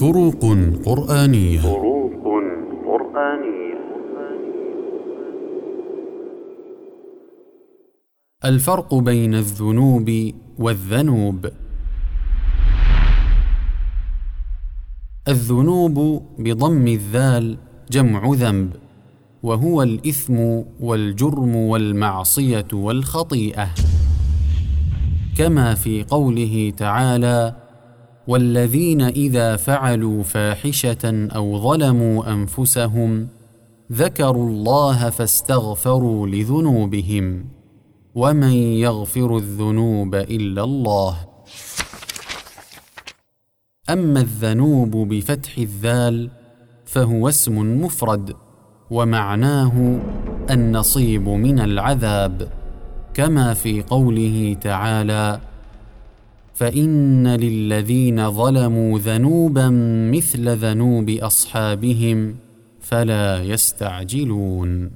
فروق قرآنية. فروق قرآنية. الفرق بين الذنوب والذنوب. الذنوب بضم الذال جمع ذنب وهو الإثم والجرم والمعصية والخطيئة. كما في قوله تعالى والذين إذا فعلوا فاحشة أو ظلموا أنفسهم ذكروا الله فاستغفروا لذنوبهم ومن يغفر الذنوب إلا الله. أما الذنوب بفتح الذال فهو اسم مفرد ومعناه النصيب من العذاب كما في قوله تعالى فإن للذين ظلموا ذنوبا مثل ذنوب أصحابهم فلا يستعجلون